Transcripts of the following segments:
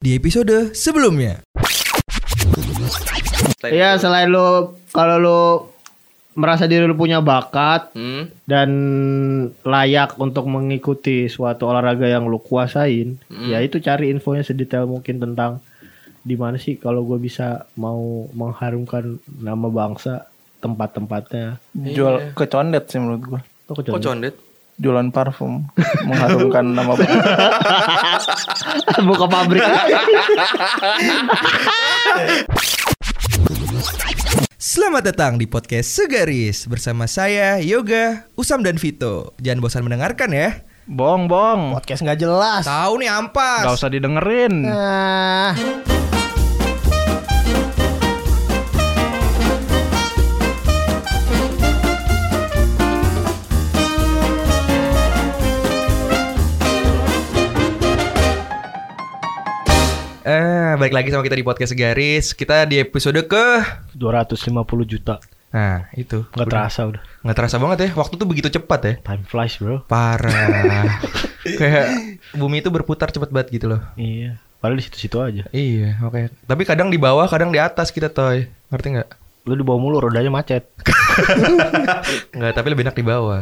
di episode sebelumnya. Iya selain lu kalau lu merasa diri lu punya bakat Hmm. dan layak untuk mengikuti suatu olahraga yang lu kuasain, ya itu cari infonya sedetail mungkin tentang di mana sih kalau gue bisa mau mengharumkan nama bangsa tempat-tempatnya. Jual kecondet sih menurut gua. Oh, Kok kecuali- condet? Jualan parfum mengharumkan nama bangsa. Buka pabrik. Selamat datang di podcast Segaris bersama saya Yoga, Usam dan Vito. Jangan bosan mendengarkan ya. Bong bong. Podcast nggak jelas. Tahu nih ampas. Gak usah didengerin. Ah. Balik lagi sama kita di podcast Segaris. Kita di episode ke 250 juta. Nah, itu. Nggak terasa udah. Nggak terasa banget ya. Waktu tuh begitu cepat ya. Time flies, bro. Parah. Kayak bumi itu berputar cepat banget gitu loh. Iya. Padahal di situ-situ aja. Iya, oke. Tapi kadang di bawah, kadang di atas kita toy. Ngerti nggak? Lu di bawah mulu rodanya macet. Nggak, tapi lebih enak di bawah.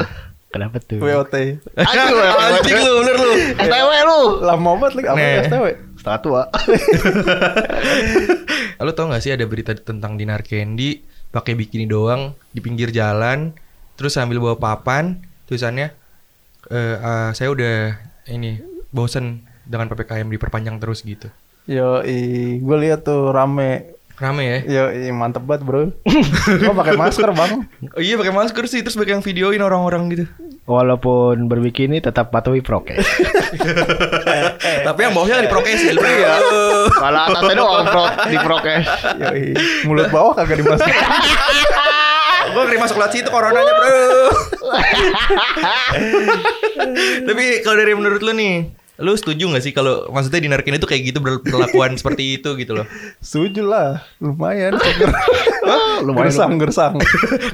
Kenapa tuh? WOT. Aduh, Anjing lu, bener lu. STW lu. Lama banget lagi apa. STW? Setengah tua. Lo tau gak sih ada berita tentang Dinar Candy pakai bikini doang di pinggir jalan, terus sambil bawa papan, tulisannya eh eh, saya udah ini bosen dengan ppkm diperpanjang terus gitu. Yo, gue lihat tuh rame. Rame ya? Yo, mantep banget bro. Gua pakai masker bang. Oh, iya pakai masker sih, terus pakai yang videoin orang-orang gitu. Walaupun berbikini tetap patuhi prokes. Tapi yang bawahnya di prokes ya. Iya. Kalau atasnya doang pro di prokes. Mulut bawah kagak dimasukin. Gue ngeri masuk lewat situ coronanya bro. Tapi kalau dari menurut lu nih, lu setuju gak sih kalau maksudnya Dinar Candy itu kayak gitu perlakuan seperti itu gitu loh? Setuju lah, lumayan. Seger. Lumayan. gersang gersang.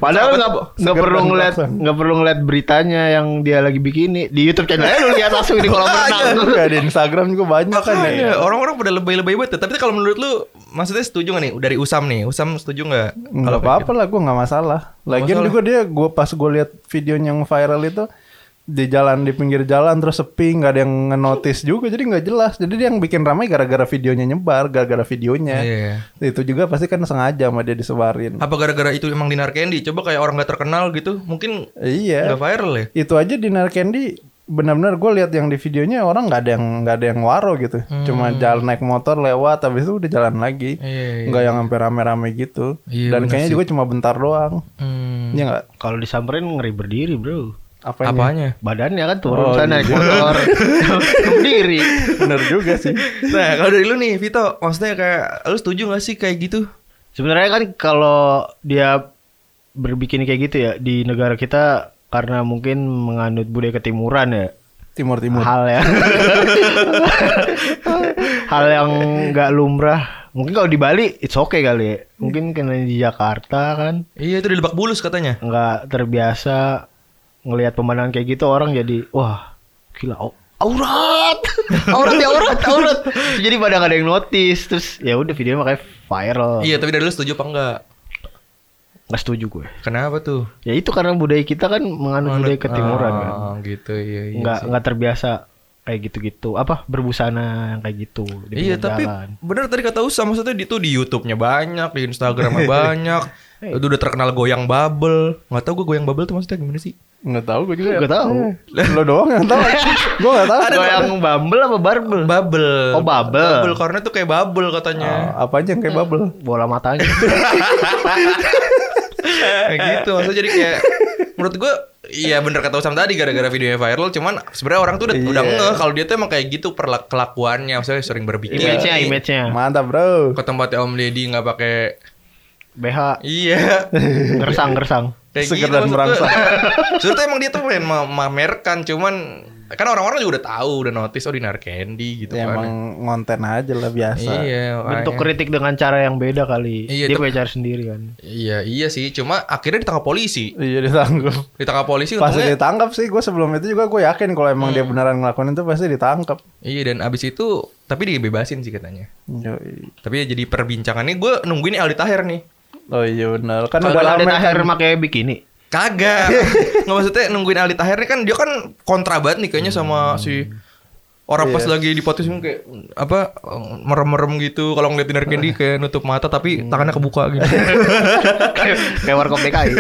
Padahal nggak nggak perlu ngeliat nggak perlu ngeliat beritanya yang dia lagi bikini di YouTube channelnya lu lihat langsung di kolam renang. Ya, di Instagram juga banyak kan ya. Orang-orang pada lebay-lebay banget. ya. Tapi kalau menurut lu, maksudnya setuju gak nih dari Usam nih? Usam setuju nggak? Nggak apa-apa lah, gue nggak masalah. Lagian juga dia, gue pas gue lihat videonya yang viral itu di jalan di pinggir jalan terus sepi nggak ada yang ngenotis juga jadi nggak jelas jadi dia yang bikin ramai gara-gara videonya nyebar gara-gara videonya Iya. itu juga pasti kan sengaja sama dia disebarin Apa gara-gara itu emang Dinar Candy? Coba kayak orang gak terkenal gitu, mungkin iya nggak viral ya? itu aja di Candy benar-benar gue lihat yang di videonya orang nggak ada yang nggak ada yang waro gitu cuma jalan naik motor lewat habis itu udah jalan lagi Hmm. Iya, iya. nggak yang sampai rame-rame gitu Iya, dan kayaknya sih. juga cuma bentar doang Hmm. Iya nggak Kalau disamperin ngeri berdiri, Bro. Apanya Apanya? Badannya kan turun Oh, sana naik iya. motor. Berdiri. bener juga sih Nah, kalau dari lu nih, Vito, maksudnya kayak lu setuju gak sih kayak gitu? Sebenarnya kan kalau dia berbikini kayak gitu ya di negara kita karena mungkin menganut budaya ketimuran ya. timur timur Hal ya. hal yang nggak lumrah. Mungkin kalau di Bali it's okay kali ya. Mungkin karena di Jakarta kan Iya, itu di Lebak Bulus katanya. nggak terbiasa ngelihat pemandangan kayak gitu orang jadi wah gila au- aurat aurat ya aurat aurat jadi pada nggak ada yang notice terus ya udah videonya makanya viral Iya, tapi dari lu setuju apa enggak? nggak setuju gue Kenapa tuh? ya itu karena budaya kita kan menganut budaya ketimuran kan Oh, gitu, iya, iya. nggak sih. nggak terbiasa kayak gitu-gitu apa berbusana yang kayak gitu di Iya tapi jalan. bener tadi kata Usam maksudnya itu di YouTube-nya banyak, di Instagramnya banyak. Itu udah terkenal goyang bubble. Nggak tahu gue goyang bubble tuh maksudnya gimana sih? Nggak tahu gue juga Nggak tahu. Eh, lo doang yang tahu gue nggak tahu Ada yang bumble apa barbel? Bubble. Oh, bubble. Bubble karena tuh kayak bubble katanya. Ah, apa aja yang kayak bubble Bola matanya. kayak gitu. Maksudnya jadi kayak menurut gue Iya bener kata Usam tadi gara-gara videonya viral cuman sebenarnya orang tuh udah, Iya. udah ngeh kalau dia tuh emang kayak gitu perla- kelakuannya maksudnya sering berbikini image-nya, image-nya. mantap bro ke tempatnya Om Deddy nggak pakai BH iya gersang gersang. Kayak Seger gitu dan merangsang. gue. Sebenarnya emang dia tuh pengen memamerkan cuman Kan orang-orang juga udah tahu, udah notice oh di Narkendi gitu Ya kan. emang ngonten aja lah biasa. Iya, Bentuk kritik dengan cara yang beda kali. Iya, Dia punya cara sendiri kan. Iya, iya sih. Cuma akhirnya ditangkap polisi. Iya ditangkap. Ditangkap polisi Pasti untungnya. ditangkap sih. Gue sebelum itu juga gue yakin kalau emang Hmm. dia beneran ngelakuin itu pasti ditangkap. Iya, dan abis itu tapi dibebasin sih katanya. Yoi. Tapi ya jadi perbincangannya gue nungguin Aldi Taher nih. Oh iya benar. Kan Kalau udah ada lama tahir kan. pakai bikini. Kagak. Nggak maksudnya nungguin Aldi Taher nih kan dia kan kontra banget nih kayaknya sama si orang pas lagi di podcast ini kayak apa merem-merem gitu kalau ngeliat Dinar Candy kayak nutup mata tapi tangannya kebuka gitu. Kayak warkop DKI.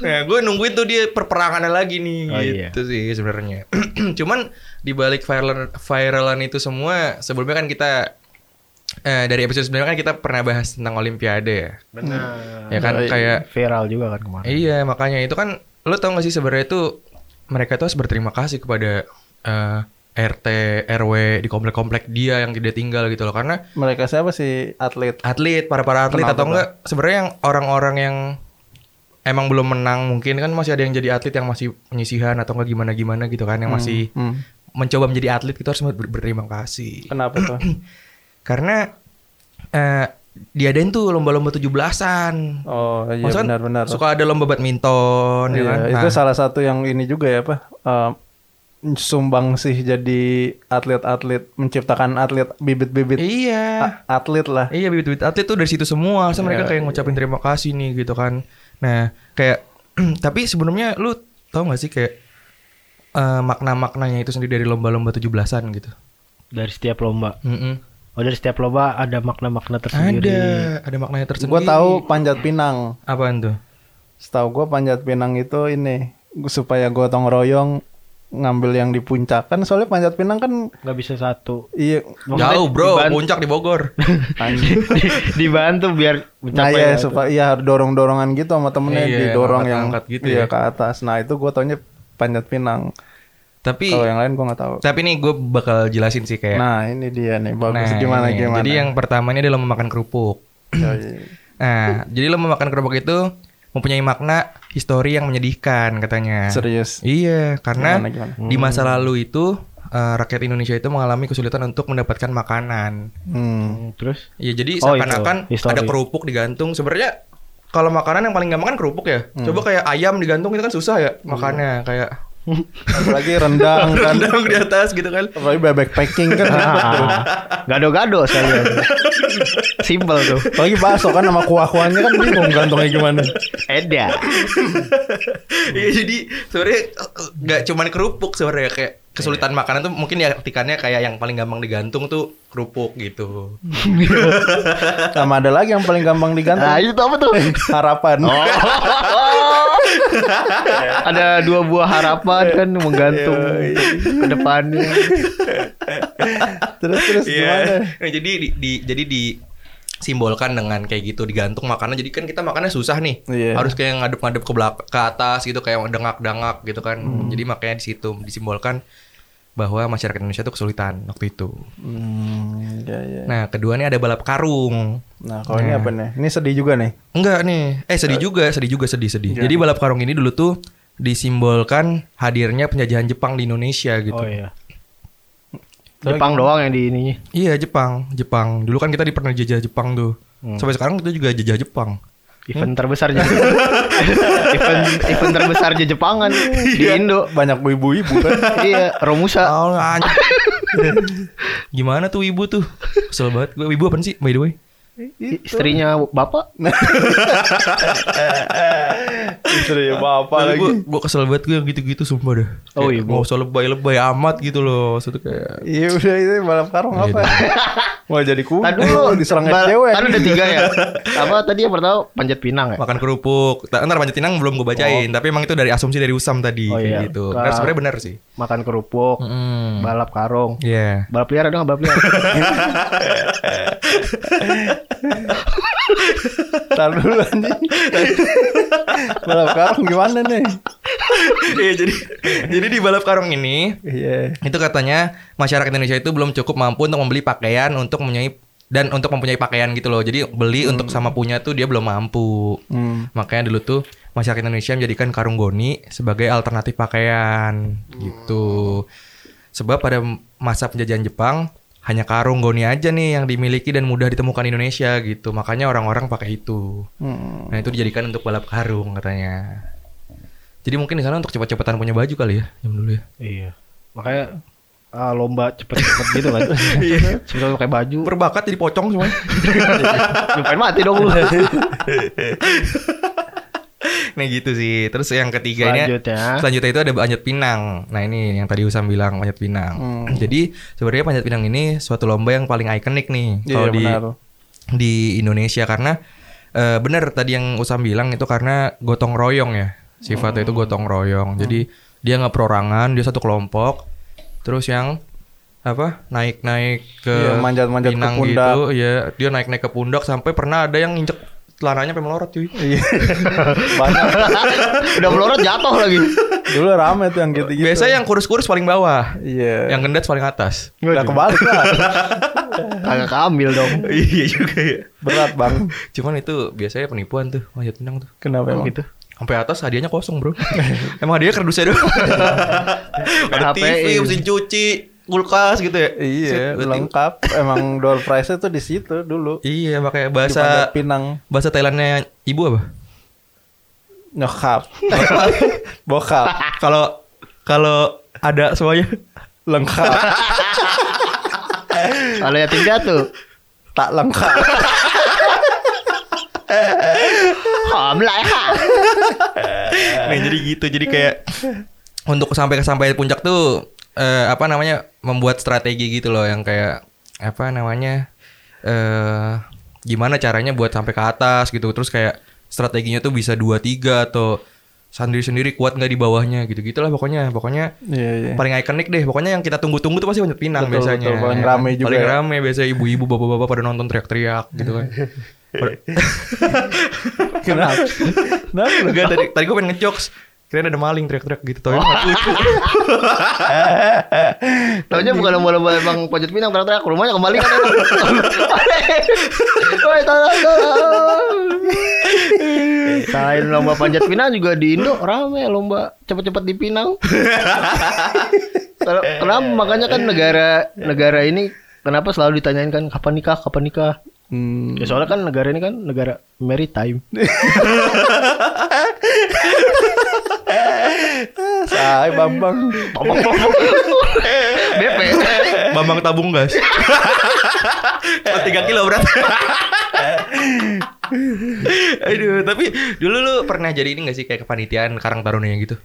nah, gue nungguin tuh dia perperangannya lagi nih Oh, iya. gitu sih sebenarnya. Cuman di balik viral viralan itu semua sebelumnya kan kita eh, dari episode sebelumnya kan kita pernah bahas tentang Olimpiade ya. Benar. Ya kan kayak Viral juga kan kemarin. Iya makanya itu kan lo tau gak sih sebenarnya itu mereka tuh harus berterima kasih kepada eh, RT RW di komplek-komplek dia yang dia tinggal gitu loh karena Mereka siapa sih atlet? atlet para para atlet Kenapa atau enggak sebenarnya yang orang-orang yang emang belum menang mungkin kan masih ada yang jadi atlet yang masih penyisihan atau enggak gimana gimana gitu kan yang masih Hmm. mencoba menjadi atlet kita harus ber- berterima kasih Kenapa tuh? karena eh diadain tuh lomba-lomba 17-an Oh iya Maksudnya benar-benar. suka ada lomba badminton ya Iya, kan itu Nah, salah satu yang ini juga ya apa? eh, sumbang sih jadi atlet-atlet menciptakan atlet bibit-bibit iya a- atlet lah. Iya bibit-bibit atlet tuh dari situ semua. So, mereka kayak ngucapin terima kasih nih gitu kan. Nah kayak tapi sebelumnya lu tau gak sih kayak eh, makna-maknanya itu sendiri dari lomba-lomba 17-an gitu. Dari setiap lomba. Mm-mm. Oh dari setiap lomba ada makna-makna tersendiri. Ada, ada maknanya tersendiri. Gue tahu panjat pinang. Apaan tuh? Setahu gue panjat pinang itu ini supaya gotong royong ngambil yang di puncak kan soalnya panjat pinang kan Nggak bisa satu. iya Maksudnya Jauh bro, diban- puncak di Bogor. dibantu biar Nah mencapai ya itu. supaya iya harus dorong dorongan gitu sama temennya Iya, didorong yang angkat-angkat gitu iya ya. ke atas. Nah itu gue taunya panjat pinang. Tapi Kalau yang lain gue nggak tahu. tapi nih gue bakal jelasin sih kayak. Nah ini dia nih bagus Nah, gimana ini. gimana. Jadi yang pertama ini adalah memakan kerupuk. Nah, jadi lomba makan kerupuk itu mempunyai makna histori yang menyedihkan katanya. serius. Iya, karena Gimana, gimana? di masa lalu itu eh, rakyat Indonesia itu mengalami kesulitan untuk mendapatkan makanan. Hmm. Hmm, Terus? Iya, jadi Oh, seakan-akan ada kerupuk digantung. Sebenarnya kalau makanan yang paling gampang kan kerupuk ya. Hmm. Coba kayak ayam digantung itu kan susah ya makannya kayak Apalagi rendang kan. rendang di atas gitu kan. Apalagi bebek packing kan. Ah, gado-gado sekalian. Simple tuh. Apalagi bakso kan sama kuah-kuahnya kan bingung gantungnya gimana. Eda. Iya, jadi sebenarnya eh, nggak cuman kerupuk sebenarnya kayak kesulitan makanan tuh mungkin ya artikannya kayak yang paling gampang digantung tuh kerupuk gitu. Sama ada lagi yang paling gampang digantung. Nah, itu apa tuh? Harapan. Ada dua buah harapan kan menggantung Iya, ke depannya. Terus terus gimana? Nah, jadi di, di- jadi di simbolkan dengan kayak gitu digantung makanan jadi kan kita makannya susah nih Iya. harus kayak ngadep-ngadep ke belakang ke atas gitu kayak dengak-dengak gitu kan Hmm. jadi makanya di situ disimbolkan bahwa masyarakat Indonesia tuh kesulitan waktu itu Hmm, ya, ya. nah kedua nih ada balap karung Nah, kalau ini apa nih? Ini sedih juga nih. enggak nih eh sedih juga sedih juga sedih sedih jadi balap karung ini dulu tuh disimbolkan hadirnya penjajahan Jepang di Indonesia gitu Oh iya. Jepang doang yang di ininya. Iya Jepang, Jepang. Dulu kan kita pernah jajah Jepang tuh. Hmm. Sampai sekarang kita juga jajah Jepang. Event terbesar event event terbesar Jepangan di Indo. Banyak ibu-ibu kan. iya, Romusa. Oh. Gimana tuh ibu tuh? Kesel banget. Gue ibu apa sih by the way? Istrinya bapak. Istri bapak lagi. Gue gue kesel banget gue yang gitu-gitu sumpah dah. Oh, Kayak ibu. Nggak usah lebay-lebay amat gitu loh. Maksudnya kayak Iya udah itu balap karung Iya, apa? Mau jadi kuda. Tadi dulu diserang Ba- cewek. Kan ada tiga ya. Apa tadi yang pertama panjat pinang ya? makan kerupuk. Ta- Ntar panjat pinang belum gue bacain. Tapi emang itu dari asumsi dari Usam tadi. Oh, kayak iya. gitu. Nah, sebenarnya benar sih. Makan kerupuk, Mm. balap karung. Iya. Balap liar ada nggak balap liar? Tar dulu anjing. balap karung gimana nih? Iya jadi jadi di balap karung ini Iya. itu katanya masyarakat Indonesia itu belum cukup mampu untuk membeli pakaian untuk memenuhi dan untuk mempunyai pakaian gitu loh. Jadi beli untuk sama punya tuh dia belum mampu. Hmm. Makanya dulu tuh masyarakat Indonesia menjadikan karung goni sebagai alternatif pakaian gitu. Sebab pada masa penjajahan Jepang hanya karung goni aja nih yang dimiliki dan mudah ditemukan di Indonesia gitu. Makanya orang-orang pakai itu. Hmm. Nah itu dijadikan untuk balap karung katanya. Jadi mungkin di sana untuk cepat-cepatan punya baju kali ya, jam dulu ya. Iya. Makanya ah, lomba cepet-cepet gitu kan. Cepet pakai baju. Berbakat jadi pocong semua. Nyumpain mati dong lu. nah gitu sih. Terus yang ketiganya Selanjutnya. selanjutnya itu ada panjat pinang. Nah ini yang tadi Usam bilang panjat pinang. Hmm. Jadi sebenarnya panjat pinang ini suatu lomba yang paling ikonik nih Iya, kalau di benar. di Indonesia karena eh, benar tadi yang Usam bilang itu karena gotong royong ya. Sifatnya itu gotong royong. Jadi dia nggak perorangan, dia satu kelompok. Terus yang apa naik-naik ke Iya, manjat-manjat ke pinang pundak. gitu, ya dia naik-naik ke pundak sampai pernah ada yang injek celananya sampai melorot cuy. Iya. Banyak. Udah melorot jatuh lagi. Dulu rame tuh yang gitu-gitu. Biasanya yang kurus-kurus paling bawah, Iya. yang gendat paling atas. Udah kebalik lah. Kagak keambil dong. iya juga ya. Berat bang. Cuman itu biasanya penipuan tuh, manjat pinang tuh. Kenapa emang? Gitu. Sampai atas hadiahnya kosong bro. Emang hadiahnya kardusnya doang. Ada TV, HPI. mesin cuci, kulkas gitu ya. Iya, lengkap. Emang door prize tuh di situ dulu. Iya, pakai bahasa Pinang bahasa Thailandnya ibu apa? nyokap. Bokap. Kalau kalau ada semuanya Lengkap. Kalau yang tiga tuh. tak lengkap. Hamlah ya. Nah, jadi gitu. Jadi kayak untuk sampai ke sampai puncak tuh eh, apa namanya? Membuat strategi gitu loh yang kayak apa namanya? eh gimana caranya buat sampai ke atas gitu. Terus kayak strateginya tuh bisa dua tiga atau sendiri-sendiri kuat nggak di bawahnya gitu gitulah pokoknya pokoknya Iya, iya. paling ikonik deh pokoknya yang kita tunggu-tunggu tuh pasti panjat pinang Betul, biasanya betul. Paling ya rame juga paling ya. rame biasa ibu-ibu bapak-bapak pada nonton teriak-teriak gitu kan Kenapa? Kenapa? Enggak tadi tadi gue pengen ngejokes kirain ada maling teriak-teriak gitu tau nggak lucu Taunya bukan lomba-lomba emang panjat pinang ternyata rumahnya kembali kan emang. Selain lomba panjat pinang juga di Indo rame lomba cepet-cepet di Pinang. Kenapa makanya kan negara negara ini kenapa selalu ditanyain kan kapan nikah, kapan nikah? Hmm. Ya soalnya kan negara ini kan negara maritime. Say, Bambang. BP. Bambang tabung gas Cuma 3 kilo berat Aduh tapi dulu lu pernah jadi ini gak sih kayak kepanitiaan Karang Taruna gitu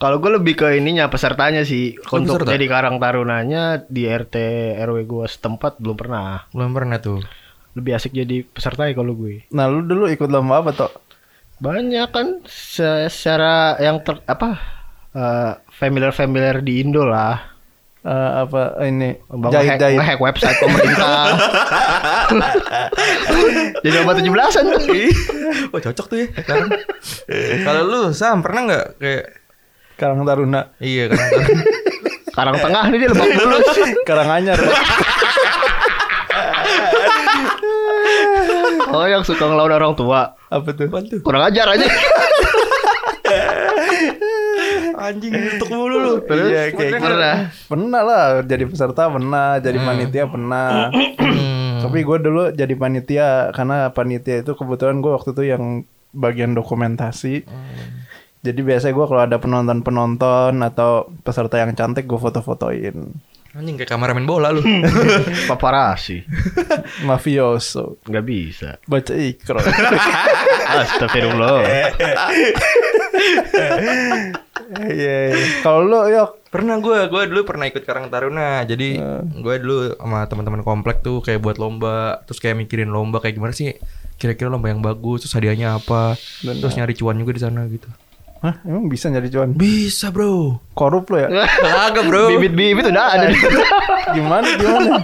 Kalau gue lebih ke ininya pesertanya sih. Oh, Untuk peserta? jadi karang tarunanya di RT RW gue setempat belum pernah. Belum pernah tuh Lebih asik jadi peserta ya kalau gue. Nah, lu dulu ikut lomba apa, Tok? Banyak kan se- secara yang ter, apa familiar familiar di Indo lah. Eh, apa ini Bang jahit jahit ngehack website pemerintah. jadi obat tujuh belasan tuh. Wah cocok tuh ya Karang. Kalau lu Sam pernah gak kayak Karang Taruna Iya Karang Taruna Karang tengah nih dia lebak bulus. Karanganyar Oh yang suka ngelawan orang tua. apa tuh Kurang ajar aja. Anjing untuk mulu lu Terus Iya, kayak gitu. pernah. pernah lah jadi peserta pernah jadi panitia pernah Hmm. tapi gue dulu jadi panitia karena panitia itu kebetulan gue waktu itu yang bagian dokumentasi jadi biasanya gue kalau ada penonton penonton atau peserta yang cantik gue foto-fotoin Anjing kayak kameramen bola lu Paparasi. mafioso Nggak bisa. baca ikro Astagfirullah. Iya, iya. kalau lu yok Pernah gue, gue dulu pernah ikut Karang Taruna. Jadi gue dulu sama teman-teman komplek tuh kayak buat lomba, terus kayak mikirin lomba kayak gimana sih kira-kira lomba yang bagus, terus hadiahnya apa, terus nyari cuan juga di sana gitu. Hah, emang bisa nyari cuan Bisa bro. korup lo ya Kagak bro. Bibit-bibit udah ada. gimana gimana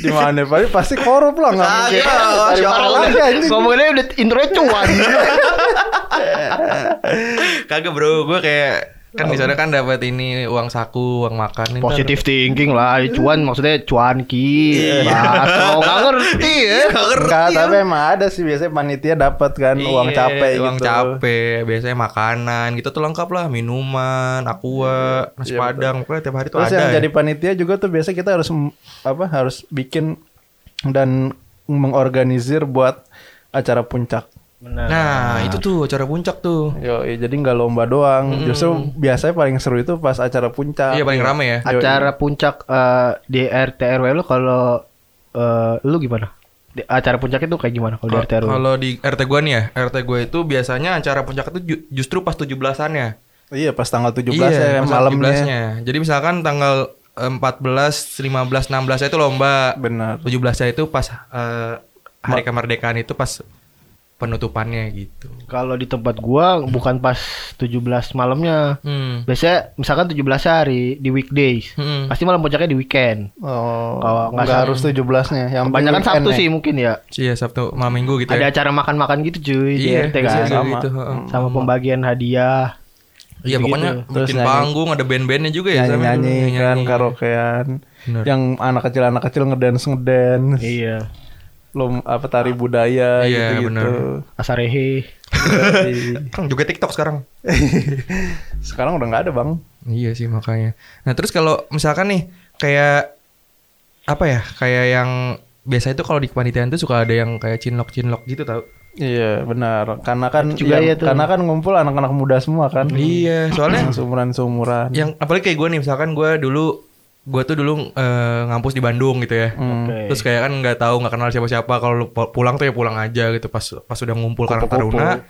gimana Pasti pasti korup lah nggak mungkin Allah. lagi, anjing? Ngomonginnya udah intro cuan. Kagak bro, gue kayak kan di sana kan dapat ini uang saku, uang makan. ntar- Positive thinking lah, cuan maksudnya cuan ki. Baso, nggak ngerti ya. Enggak, tapi emang ada sih biasanya panitia dapat kan uang Iya, capek uang gitu. capek biasanya makanan gitu tuh lengkap lah minuman aqua nasi Iya, padang pokoknya tiap hari tuh Terus ada yang ya. jadi panitia juga tuh biasa kita harus apa harus bikin dan mengorganisir buat acara puncak. Nah itu tuh acara puncak tuh Yo, jadi nggak lomba doang. Justru biasanya paling seru itu pas acara puncak. iya paling rame ya Acara puncak eh, di RT RW lu kalau eh, lu gimana? Di, acara puncak itu kayak gimana kalau di RT RW? kalau di RT gua nih ya RT gua itu biasanya acara puncak itu ju- justru pas 17-annya Iya, pas tanggal 17 iya, ya malamnya. 17-nya. jadi misalkan tanggal eh, 14 15 16 itu lomba Benar. 17 itu pas eh, hari kemerdekaan itu pas penutupannya gitu Kalau di tempat gua bukan pas 17 malamnya. hmm. Biasanya misalkan 17 hari di weekdays. Hmm. Pasti malam puncaknya di weekend. Oh, Kalau nggak harus 17-nya. Yang Kebanyakan weekend Sabtu sih mungkin ya. Iya Sabtu malam minggu gitu Ada ya. acara makan-makan gitu cuy di Iya, RT biasanya kan. kayak Sama. gitu. Sama pembagian hadiah. Iya Gitu-gitu. pokoknya Terus bikin nyanyi. panggung ada band-bandnya juga ya sama Nyanyi-nyanyi dulu, kan nyanyi. karaokean. Bener. Yang anak kecil anak kecil ngedance ngedance. Iya. Lom apa tari budaya Iya, gitu-gitu. bener. Asarehe. Jadi, Kan juga TikTok sekarang. Sekarang udah nggak ada bang. Iya sih makanya. Nah terus kalau misalkan nih kayak apa ya kayak yang biasa itu kalau di kepanitiaan tuh suka ada yang kayak cinlok-cinlok gitu tau. Iya benar. Karena kan Itu juga yang- iya tuh. karena kan ngumpul anak-anak muda semua kan. Iya soalnya Yang seumuran seumuran. yang apalagi kayak gue nih misalkan gue dulu gue tuh dulu eh, ngampus di Bandung gitu ya. Hmm. Oke. Terus kayak kan nggak tahu nggak kenal siapa-siapa kalau pulang tuh ya pulang aja gitu pas pas udah ngumpul Karang Taruna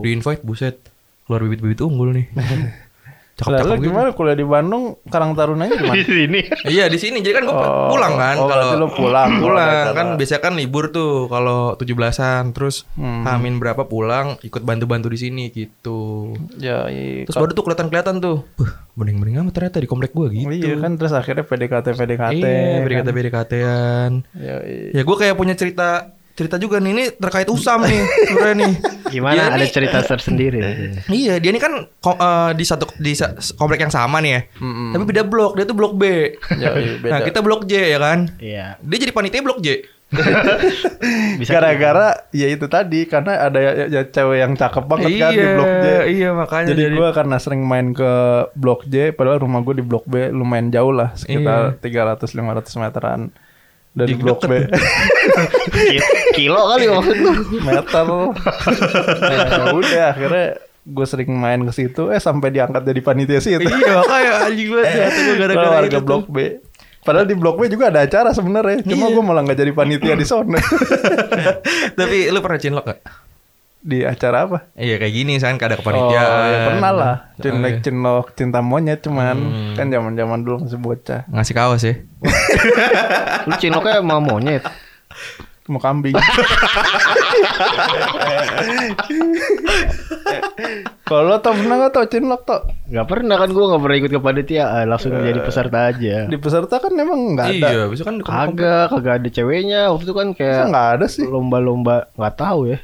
di invite buset keluar bibit-bibit unggul nih. Gitu. gimana kuliah di Bandung Karang Tarunanya di mana? Di sini. Iya di sini jadi kan gue Oh, pulang kan oh, berarti lu pulang. pulang kan biasanya kan libur tuh kalau 17-an terus Hmm. Hamin berapa pulang ikut bantu-bantu di sini gitu. Ya, iya. Terus baru tuh kelihatan-kelihatan tuh. Buh, bening-bening amat ternyata di komplek gua gitu. Iya kan terus akhirnya PDKT PDKT. Iya, BDKT BDKT-an. Ya, iya. Ya gue kayak punya cerita cerita juga nih ini terkait Usam nih sebenarnya nih. Gimana Dia ada nih- cerita tersendiri. Iya, dia ini kan ko- eh, di satu di sa- komplek yang sama nih ya. Mm-mm. Tapi beda blok, dia tuh blok B. Ya, iya, beda. Nah, kita blok J ya kan. Iya. Dia jadi panitia blok J. Gara-gara ya itu tadi karena ada ya, ya cewek yang cakep banget kan di blok J. Iya, makanya Jadi gua karena sering main ke blok J padahal rumah gue di blok B lumayan jauh lah sekitar 300 500 meteran dari Di- blok B. kilo kali maksud lu. meter. ya udah akhirnya gue sering main ke situ eh sampai diangkat jadi panitia situ. iya, makanya anjing banget ya. Itu gua gara-gara warga itu blok. B. Padahal di blok B juga ada acara sebenarnya. Cuma Iya. gue malah nggak jadi panitia di sana. Tapi lu pernah cinlok gak? di acara apa? Iya kayak gini kan ada Oh, kepanitiaan. ya pernah lah. Oh, Cinlok, iya. cinlok, cinta monyet cuman Hmm. kan zaman-zaman dulu masih bocah. Ngasih kaos ya. Lu cinloknya mau monyet. Mau kambing. Kalau lo tau pernah gak tau cinlok tau? Gak pernah kan gua gak pernah ikut ke panitia, ah, langsung jadi peserta aja. Di peserta kan emang nggak ada. Iya, bisa kan Kagak, kagak ada ceweknya. Waktu itu kan Masa kayak nggak ada sih? lomba-lomba nggak tahu ya.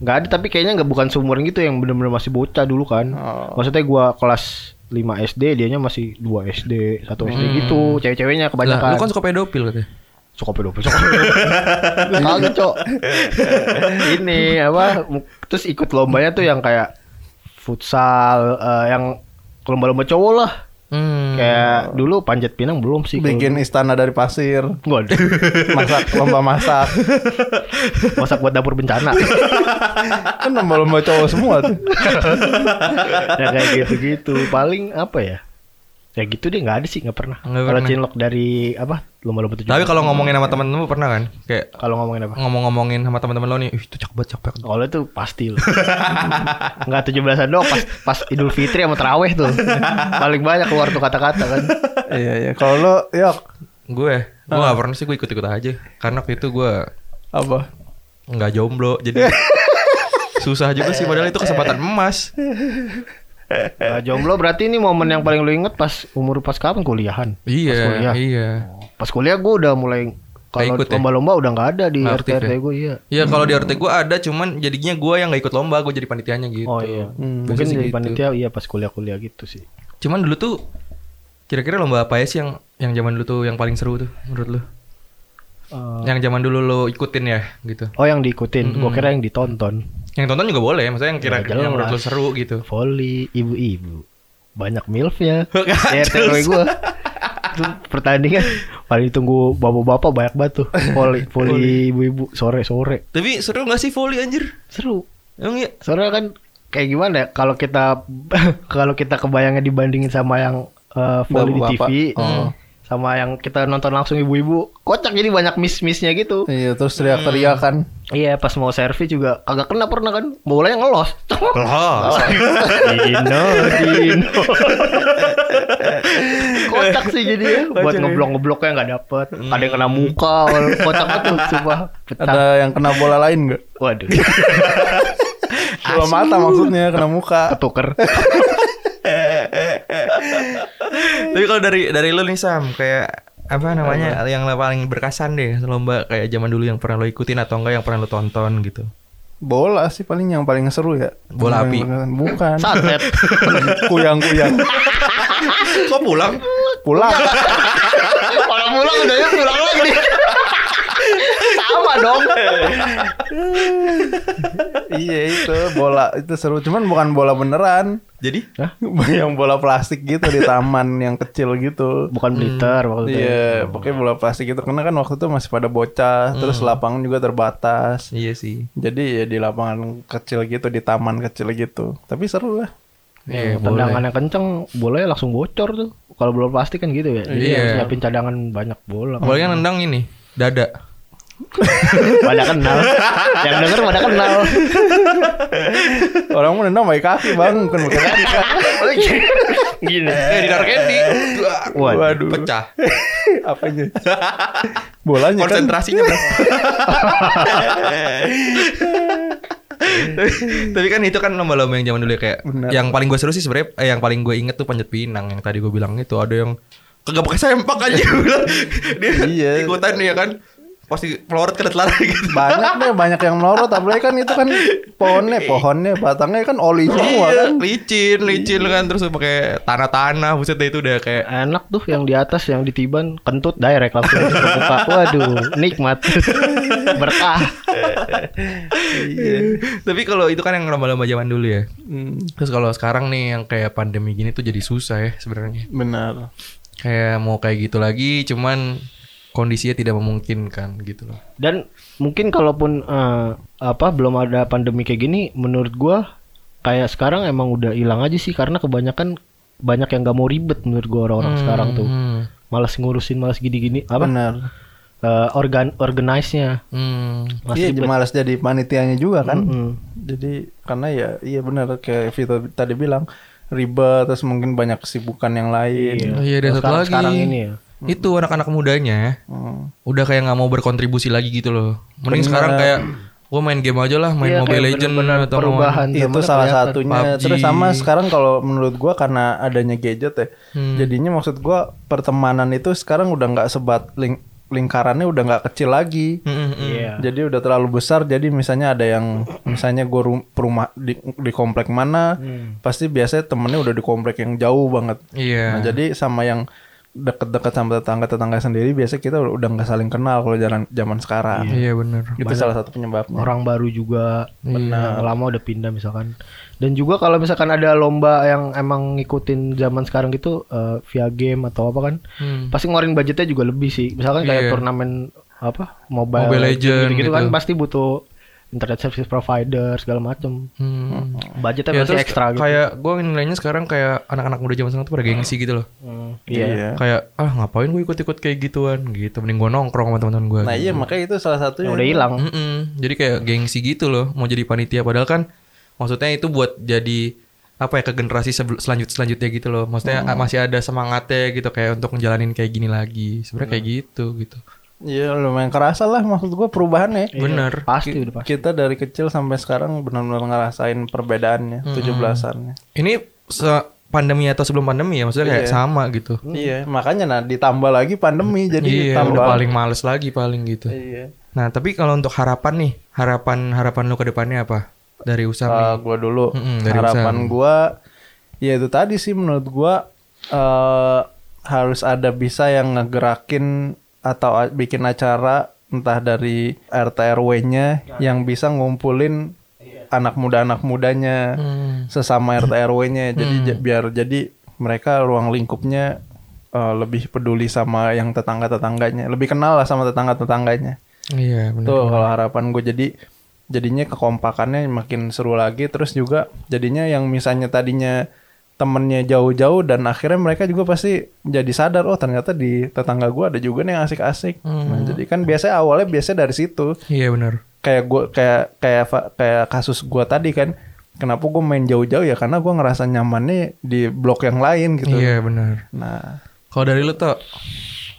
Nggak ada tapi kayaknya nggak bukan seumuran gitu yang bener-bener masih bocah dulu kan. Oh. Maksudnya gua kelas 5 SD, dianya masih 2 SD, 1 SD Hmm. gitu. Cewek-ceweknya Lah, kebanyakan. lu kan suka pedofil katanya. Suka pedofil. Kagak, Cok. Ini apa? Terus ikut lombanya tuh yang kayak futsal eh, yang lomba-lomba cowok lah. Hmm. Kayak dulu panjat pinang belum sih. kalau Bikin istana dari pasir. Masak lomba masak. Masak buat dapur bencana. kan lomba-lomba cowok semua tuh. ya kayak gitu-gitu. Paling apa ya? Ya gitu deh nggak ada sih nggak pernah. Kalau cinlok dari apa lomba-lomba tujuh. Tapi kalau ngomongin sama temen-temen lu pernah kan? Kayak kalau ngomongin apa? ngomong-ngomongin sama temen-temen lo nih, "Ih, itu cakep banget, cakep banget." Kalau itu pasti loh. Enggak 17-an doang pas pas Idul Fitri sama Terawih tuh. Paling banyak keluar tuh kata-kata kan. iya iya. Kalau lo yok Gue, gue gak pernah sih gue ikut-ikut aja. Karena waktu itu gue apa? nggak jomblo, jadi susah juga sih. Padahal itu kesempatan emas. Nah, jomblo berarti ini momen yang paling lu inget pas umur pas kapan kuliahan? Pas Iya, kuliah. iya. Pas kuliah gue udah mulai Kalau ya? lomba-lomba udah nggak ada di RT RT ya? gue iya. Iya kalau di RT gue ada cuman jadinya gue yang nggak ikut lomba gue jadi panitianya gitu. Oh iya. Hmm. Mungkin jadi gitu. panitia iya pas kuliah-kuliah gitu sih. Cuman dulu tuh kira-kira lomba apa ya sih yang yang zaman dulu tuh yang paling seru tuh menurut lu? Eh, Yang zaman dulu lo ikutin ya gitu. oh yang diikutin, gue kira yang ditonton. Yang tonton juga boleh, maksudnya yang kira Ya, yang menurut lo seru gitu. Volley ibu-ibu. Banyak milfnya. Gak Di RT gue. Pertandingan paling ditunggu bapak-bapak banyak banget tuh. Volley, volley ibu-ibu sore-sore. Tapi seru gak sih volley anjir? Seru. Emang iya? Soalnya kan kayak gimana ya kalau kita kalau kita kebayangnya dibandingin sama yang eh, volley di. TV Oh. Sama yang kita nonton langsung ibu-ibu kocak jadi banyak miss-missnya gitu. Iya, terus teriak-teriak kan. Iya pas mau servis juga kagak kena pernah kan bolanya ngelos. Loh. Dino, Dino. kocak sih jadi ya. Buat ngeblok-ngebloknya nggak dapet. Ada yang kena muka, kocak betul coba. Ada yang kena bola lain nggak? Waduh, Bola mata maksudnya kena muka. ketuker. Tapi kalau dari dari lu nih Sam, kayak apa namanya yang paling berkesan deh lomba kayak zaman dulu yang pernah lo ikutin atau enggak yang pernah lo tonton gitu. Bola sih paling yang paling seru ya. Bola api. Bukan. Santet. Kuyang-kuyang. Kok pulang? Pulang. Kalau pulang udah ya pulang lagi. Sama dong. iya itu bola itu seru cuman bukan bola beneran Jadi yang bola plastik gitu di taman yang kecil gitu Bukan blitter maksudnya. iya pokoknya bola plastik gitu karena kan waktu itu masih pada bocah terus lapangan juga terbatas iya sih. jadi ya di lapangan kecil gitu di taman kecil gitu tapi seru lah Iya, Yang tendangan yang kenceng bolanya langsung bocor tuh. Kalau bola plastik kan gitu ya. Jadi Iya. harus nyiapin cadangan banyak bola. Yang nendang ini dada. pada kenal. yang denger pada kenal. orang mau nendang pakai kaki bang bukan pakai kaki kan Gini. Eh di Darkendi. Waduh. waduh Pecah. apanya bolanya kan Konsentrasinya bro. Tapi kan itu kan lomba-lomba yang zaman dulu ya kayak Benar. yang paling gue seru sih sebenarnya eh, yang paling gue inget tuh panjat pinang yang tadi gue bilang itu ada yang kagak pakai sempak aja dia Iya. ikutan ya kan pasti pelorot ke telan gitu. banyak deh banyak yang melorot apalagi kan itu kan pohonnya pohonnya batangnya kan oli semua Iya, kan licin, licin kan terus pakai tanah-tanah buset deh itu udah kayak Enak tuh yang di atas yang ditiban kentut direct langsung terbuka. Waduh, nikmat. Berkah. iya Tapi kalau itu kan yang lomba-lomba zaman dulu ya. Hmm, Terus kalau sekarang nih yang kayak pandemi gini tuh jadi susah ya sebenarnya. benar Kayak mau kayak gitu lagi cuman kondisinya tidak memungkinkan gitu loh. Dan mungkin kalaupun eh, apa belum ada pandemi kayak gini, menurut gua kayak sekarang emang udah hilang aja sih karena kebanyakan banyak yang gak mau ribet menurut gua orang-orang sekarang tuh. Hmm. Malas ngurusin, malas gini-gini apa? benar Eh, organ organize-nya. Hmm. Malas iya ribet. malas jadi panitianya juga kan Mm-mm. jadi karena ya iya benar kayak Vito tadi bilang ribet terus mungkin banyak kesibukan yang lain Oh iya ada Kalau satu sekarang- lagi. sekarang ini ya. Itu anak-anak mudanya Hmm. udah kayak nggak mau berkontribusi lagi gitu loh. Mending Bener. sekarang kayak gue main game aja lah, main Iya, Mobile Legend bener-bener atau perubahan itu salah satunya PUBG. terus sama sekarang kalau menurut gua karena adanya gadget ya Hmm. jadinya maksud gua pertemanan itu sekarang udah nggak sebat ling- lingkarannya udah nggak kecil lagi Hmm, hmm, hmm. Iya. jadi udah terlalu besar jadi misalnya ada yang misalnya gue rum- perumah di, di komplek mana Hmm. pasti biasanya temennya udah di komplek yang jauh banget Iya. nah jadi sama yang deket-deket sama tetangga-tetangga sendiri biasa kita udah nggak saling kenal kalau jalan zaman sekarang Iya bener. itu salah satu penyebabnya orang baru juga Iya. yang lama udah pindah misalkan dan juga kalau misalkan ada lomba yang emang ngikutin zaman sekarang gitu eh, via game atau apa kan Hmm. pasti ngeluarin budgetnya juga lebih sih misalkan kayak Iya. turnamen apa mobile, Mobile Legend gitu, gitu. kan pasti butuh internet service provider segala macem Hmm. budgetnya Ya, masih terus ekstra gitu Kayak gue nilainya sekarang kayak anak-anak muda zaman sekarang tuh pada gengsi gitu loh. Hmm, iya, iya Kayak ah ngapain gue ikut-ikut kayak gituan gitu. Mending gue nongkrong sama teman-teman gue. nah iya makanya itu salah satunya udah hilang Jadi kayak gengsi gitu loh mau jadi panitia padahal kan maksudnya itu buat jadi apa ya ke generasi sebel- selanjut selanjutnya gitu loh. Maksudnya ah, masih ada semangatnya gitu kayak untuk ngejalanin kayak gini lagi. Sebenarnya kayak gitu gitu. Iya lumayan kerasa lah maksud gua perubahannya. Bener. pasti udah pasti Kita dari kecil sampai sekarang benar-benar ngerasain perbedaannya, tujuh belasannya. Ini se- pandemi atau sebelum pandemi ya maksudnya kayak Iya. sama gitu. Iya, makanya nah ditambah lagi pandemi jadi iya, tambah udah paling males lagi paling gitu. Iya. Nah, tapi kalau untuk harapan nih, harapan harapan lu ke depannya apa? Dari Usam nih. Uh, gua dulu Mm-mm, dari harapan gua ya itu tadi sih menurut gua eh harus ada bisa yang ngegerakin atau bikin acara entah dari RT RW-nya yang bisa ngumpulin anak muda anak mudanya Hmm. sesama RT RW-nya jadi j- biar jadi mereka ruang lingkupnya eh, lebih peduli sama yang tetangga tetangganya lebih kenal lah sama tetangga tetangganya Iya, benar. Tuh kalau harapan gue jadi jadinya kekompakannya makin seru lagi. Terus juga jadinya yang misalnya tadinya temennya jauh-jauh dan akhirnya mereka juga pasti jadi sadar oh ternyata di tetangga gue ada juga nih yang asik-asik. Nah, jadi kan biasanya awalnya biasanya dari situ Iya, benar. kayak gue kayak kayak kayak kasus gue tadi kan kenapa gue main jauh-jauh ya karena gue ngerasa nyamannya di blok yang lain gitu. Iya, benar. Nah Kalau dari lu tuh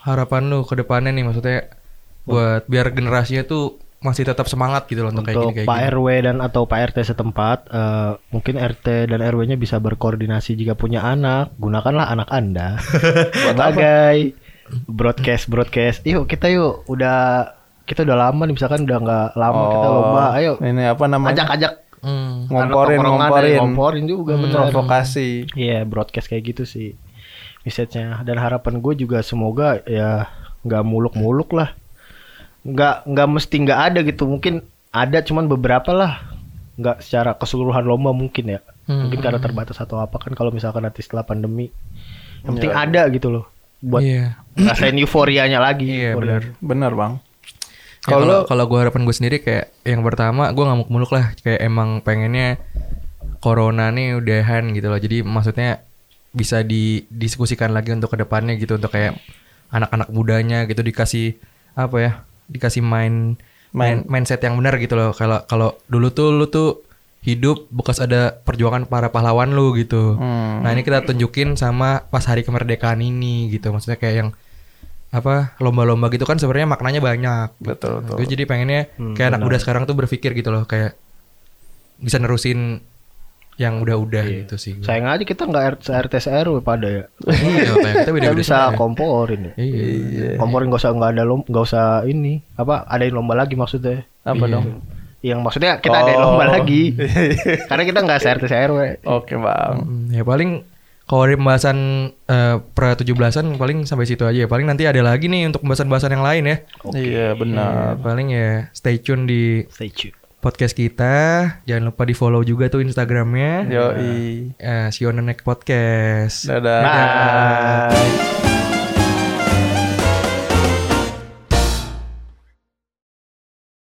harapan lu ke depannya nih maksudnya buat biar generasinya tuh masih tetap semangat gitu loh untuk, kayak gini Untuk kayak Pak gini. RW dan atau Pak RT setempat, eh, mungkin RT dan RW-nya bisa berkoordinasi jika punya anak. Gunakanlah anak Anda sebagai broadcast broadcast. Yuk kita yuk udah kita udah lama nih misalkan udah nggak lama kita Oh, lomba. Ayo ini apa namanya ajak-ajak Hmm. ngomporin ngomporin ngomporin juga bener. provokasi. Iya broadcast kayak gitu sih message-nya dan harapan gue juga semoga ya nggak muluk-muluk lah nggak nggak mesti nggak ada gitu mungkin ada cuman beberapa lah nggak secara keseluruhan lomba mungkin ya Hmm. mungkin karena terbatas atau apa kan kalau misalkan nanti setelah pandemi yang penting ada gitu loh buat Iya. rasain euforianya lagi Iya, Euforia. benar. Bener bang. Ya, Kalau kalau gue harapan gue sendiri kayak yang pertama gue nggak muluk lah kayak emang pengennya corona nih udahan gitu loh jadi maksudnya bisa didiskusikan lagi untuk ke depannya gitu untuk kayak anak-anak mudanya gitu dikasih apa ya dikasih main main. mindset yang benar gitu loh. Kalau kalau dulu tuh lu tuh hidup bekas ada perjuangan para pahlawan lu gitu. Hmm. nah ini kita tunjukin sama pas hari kemerdekaan ini gitu. Maksudnya kayak yang apa lomba-lomba gitu kan sebenarnya maknanya banyak. Betul betul. Gue jadi pengennya Hmm, kayak anak muda sekarang tuh berpikir gitu loh. Kayak bisa nerusin yang udah-udah gitu sih. sayang aja kita nggak RT RW pada ya Iya, kita beda-beda bisa ya. komporin ya Iya. komporin gak usah nggak ada lomba nggak usah ini apa adain lomba lagi maksudnya Apa Iya. dong? yang maksudnya kita adain Oh. lomba lagi karena kita nggak se-RT se-RW Oke bang. Ya paling kalau dari pembahasan eh, pra 17-an paling sampai situ aja ya. Paling nanti ada lagi nih untuk pembahasan-pembahasan yang lain ya. Iya benar. Ya, paling ya stay tune di stay tune podcast kita. Jangan lupa di follow juga tuh Instagramnya. Yoi. Eh, see you on the next podcast. Dadah. Bye.